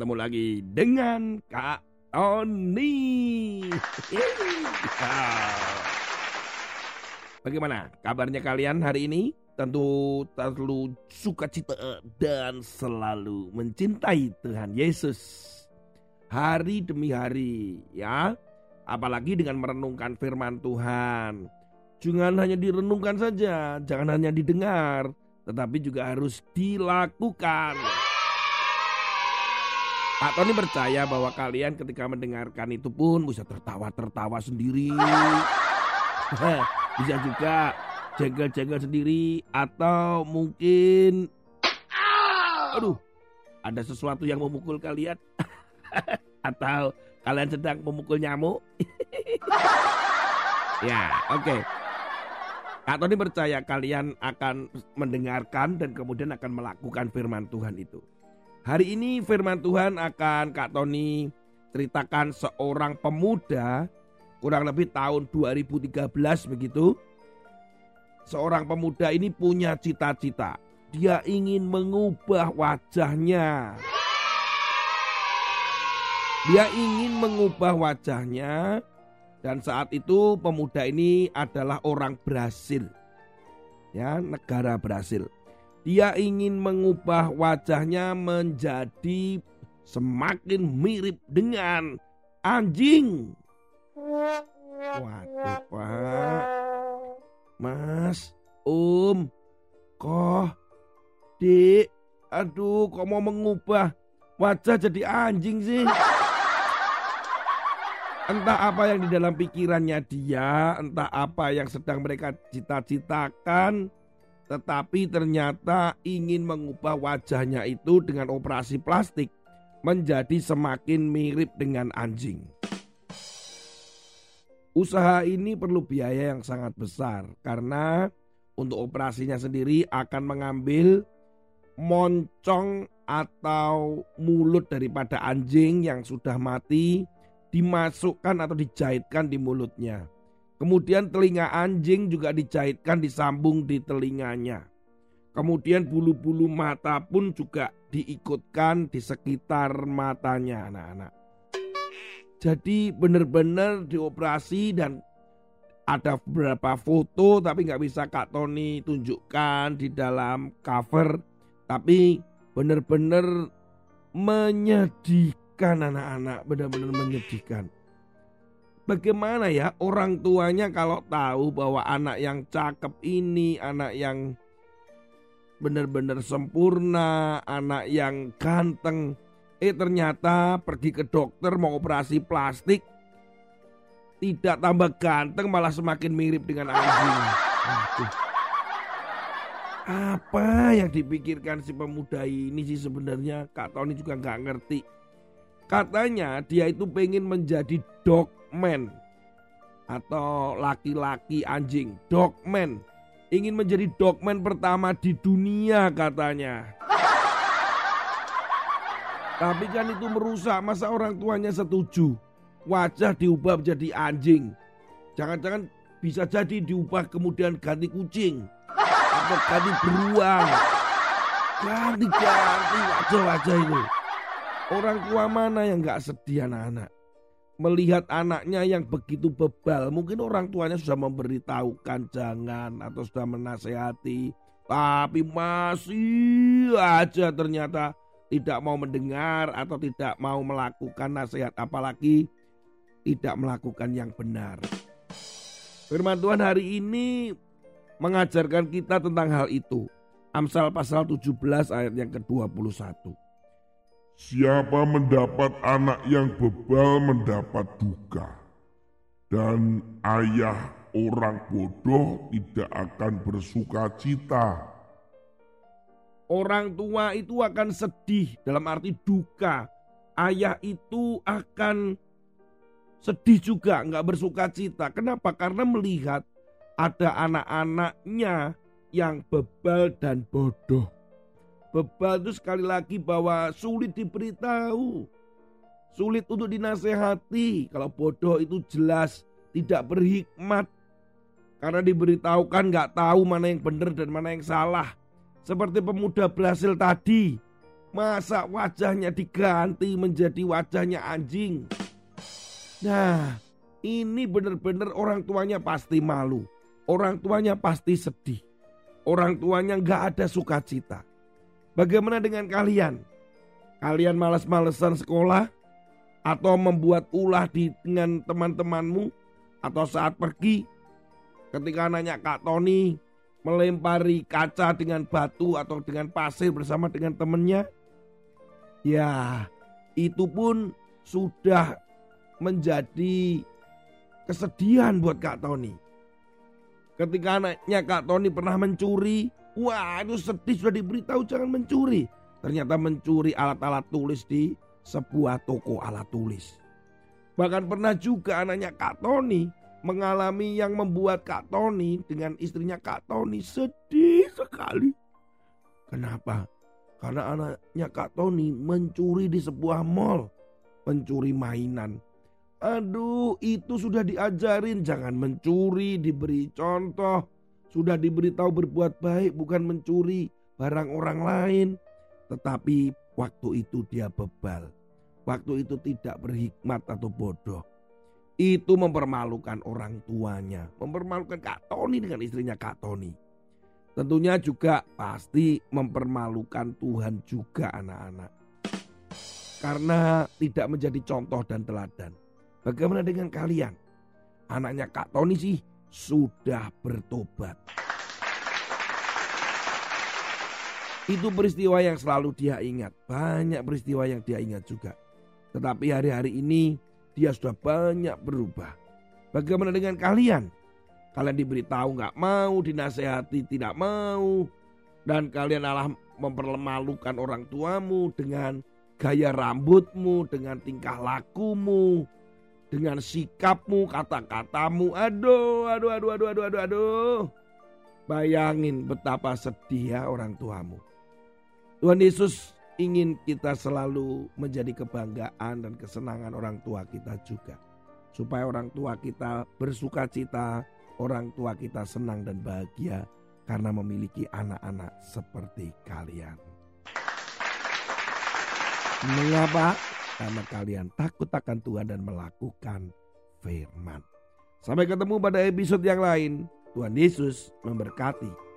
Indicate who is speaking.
Speaker 1: ketemu lagi dengan Kak Tony. Bagaimana kabarnya kalian hari ini? Tentu terlalu sukacita dan selalu mencintai Tuhan Yesus. Hari demi hari ya. Apalagi dengan merenungkan firman Tuhan. Jangan hanya direnungkan saja, jangan hanya didengar, tetapi juga harus dilakukan. Pak Tony percaya bahwa kalian ketika mendengarkan itu pun bisa tertawa-tertawa sendiri. bisa juga jengkel-jengkel sendiri atau mungkin aduh ada sesuatu yang memukul kalian atau kalian sedang memukul nyamuk. ya, oke. Okay. Kak Tony percaya kalian akan mendengarkan dan kemudian akan melakukan firman Tuhan itu. Hari ini firman Tuhan akan Kak Tony ceritakan seorang pemuda kurang lebih tahun 2013 begitu. Seorang pemuda ini punya cita-cita. Dia ingin mengubah wajahnya. Dia ingin mengubah wajahnya dan saat itu pemuda ini adalah orang Brasil. Ya, negara Brasil. Dia ingin mengubah wajahnya menjadi semakin mirip dengan anjing. Waduh, Pak. Mas, Om, Koh, Dik. Aduh, kok mau mengubah wajah jadi anjing sih? Entah apa yang di dalam pikirannya dia, entah apa yang sedang mereka cita-citakan, tetapi ternyata ingin mengubah wajahnya itu dengan operasi plastik menjadi semakin mirip dengan anjing. Usaha ini perlu biaya yang sangat besar karena untuk operasinya sendiri akan mengambil moncong atau mulut daripada anjing yang sudah mati dimasukkan atau dijahitkan di mulutnya. Kemudian telinga anjing juga dijahitkan disambung di telinganya. Kemudian bulu-bulu mata pun juga diikutkan di sekitar matanya anak-anak. Jadi benar-benar dioperasi dan ada beberapa foto tapi nggak bisa Kak Tony tunjukkan di dalam cover. Tapi benar-benar menyedihkan anak-anak, benar-benar menyedihkan. Bagaimana ya orang tuanya kalau tahu bahwa anak yang cakep ini, anak yang benar-benar sempurna, anak yang ganteng, eh ternyata pergi ke dokter mau operasi plastik, tidak tambah ganteng malah semakin mirip dengan anjing. Aduh. Apa yang dipikirkan si pemuda ini sih sebenarnya Kak Tony juga nggak ngerti. Katanya dia itu pengen menjadi dogman atau laki-laki anjing dogman ingin menjadi dogman pertama di dunia katanya. Tapi kan itu merusak masa orang tuanya setuju. Wajah diubah menjadi anjing. Jangan-jangan bisa jadi diubah kemudian ganti kucing atau ganti beruang. Ganti-ganti wajah-wajah ini. Orang tua mana yang gak sedih anak-anak? Melihat anaknya yang begitu bebal, mungkin orang tuanya sudah memberitahukan jangan atau sudah menasehati. Tapi masih aja ternyata tidak mau mendengar atau tidak mau melakukan nasihat apalagi tidak melakukan yang benar. Firman Tuhan hari ini mengajarkan kita tentang hal itu. Amsal pasal 17 ayat yang ke-21.
Speaker 2: Siapa mendapat anak yang bebal mendapat duka, dan ayah orang bodoh tidak akan bersuka cita.
Speaker 1: Orang tua itu akan sedih dalam arti duka. Ayah itu akan sedih juga, nggak bersuka cita. Kenapa? Karena melihat ada anak-anaknya yang bebal dan bodoh. Bebal itu sekali lagi bahwa sulit diberitahu. Sulit untuk dinasehati. Kalau bodoh itu jelas tidak berhikmat. Karena diberitahukan nggak tahu mana yang benar dan mana yang salah. Seperti pemuda berhasil tadi. Masa wajahnya diganti menjadi wajahnya anjing? Nah, ini benar-benar orang tuanya pasti malu. Orang tuanya pasti sedih. Orang tuanya nggak ada sukacita. Bagaimana dengan kalian? Kalian malas-malesan sekolah? Atau membuat ulah di, dengan teman-temanmu? Atau saat pergi? Ketika nanya Kak Tony melempari kaca dengan batu atau dengan pasir bersama dengan temannya? Ya, itu pun sudah menjadi kesedihan buat Kak Tony. Ketika anaknya Kak Tony pernah mencuri, wah itu sedih sudah diberitahu jangan mencuri. Ternyata mencuri alat-alat tulis di sebuah toko alat tulis. Bahkan pernah juga anaknya Kak Tony mengalami yang membuat Kak Tony dengan istrinya Kak Tony sedih sekali. Kenapa? Karena anaknya Kak Tony mencuri di sebuah mall. Mencuri mainan. Aduh itu sudah diajarin jangan mencuri diberi contoh. Sudah diberitahu berbuat baik bukan mencuri barang orang lain. Tetapi waktu itu dia bebal. Waktu itu tidak berhikmat atau bodoh. Itu mempermalukan orang tuanya. Mempermalukan Kak Tony dengan istrinya Kak Tony. Tentunya juga pasti mempermalukan Tuhan juga anak-anak. Karena tidak menjadi contoh dan teladan. Bagaimana dengan kalian? Anaknya Kak Tony sih sudah bertobat. Itu peristiwa yang selalu dia ingat. Banyak peristiwa yang dia ingat juga. Tetapi hari-hari ini dia sudah banyak berubah. Bagaimana dengan kalian? Kalian diberitahu nggak mau, dinasehati tidak mau, dan kalian malah mempermalukan orang tuamu dengan gaya rambutmu, dengan tingkah lakumu, dengan sikapmu, kata-katamu. Aduh, aduh, aduh, aduh, aduh, aduh, aduh. Bayangin betapa sedih ya orang tuamu. Tuhan Yesus ingin kita selalu menjadi kebanggaan dan kesenangan orang tua kita juga. Supaya orang tua kita bersuka cita, orang tua kita senang dan bahagia karena memiliki anak-anak seperti kalian. Mengapa? Karena kalian takut akan Tuhan dan melakukan firman. Sampai ketemu pada episode yang lain. Tuhan Yesus memberkati.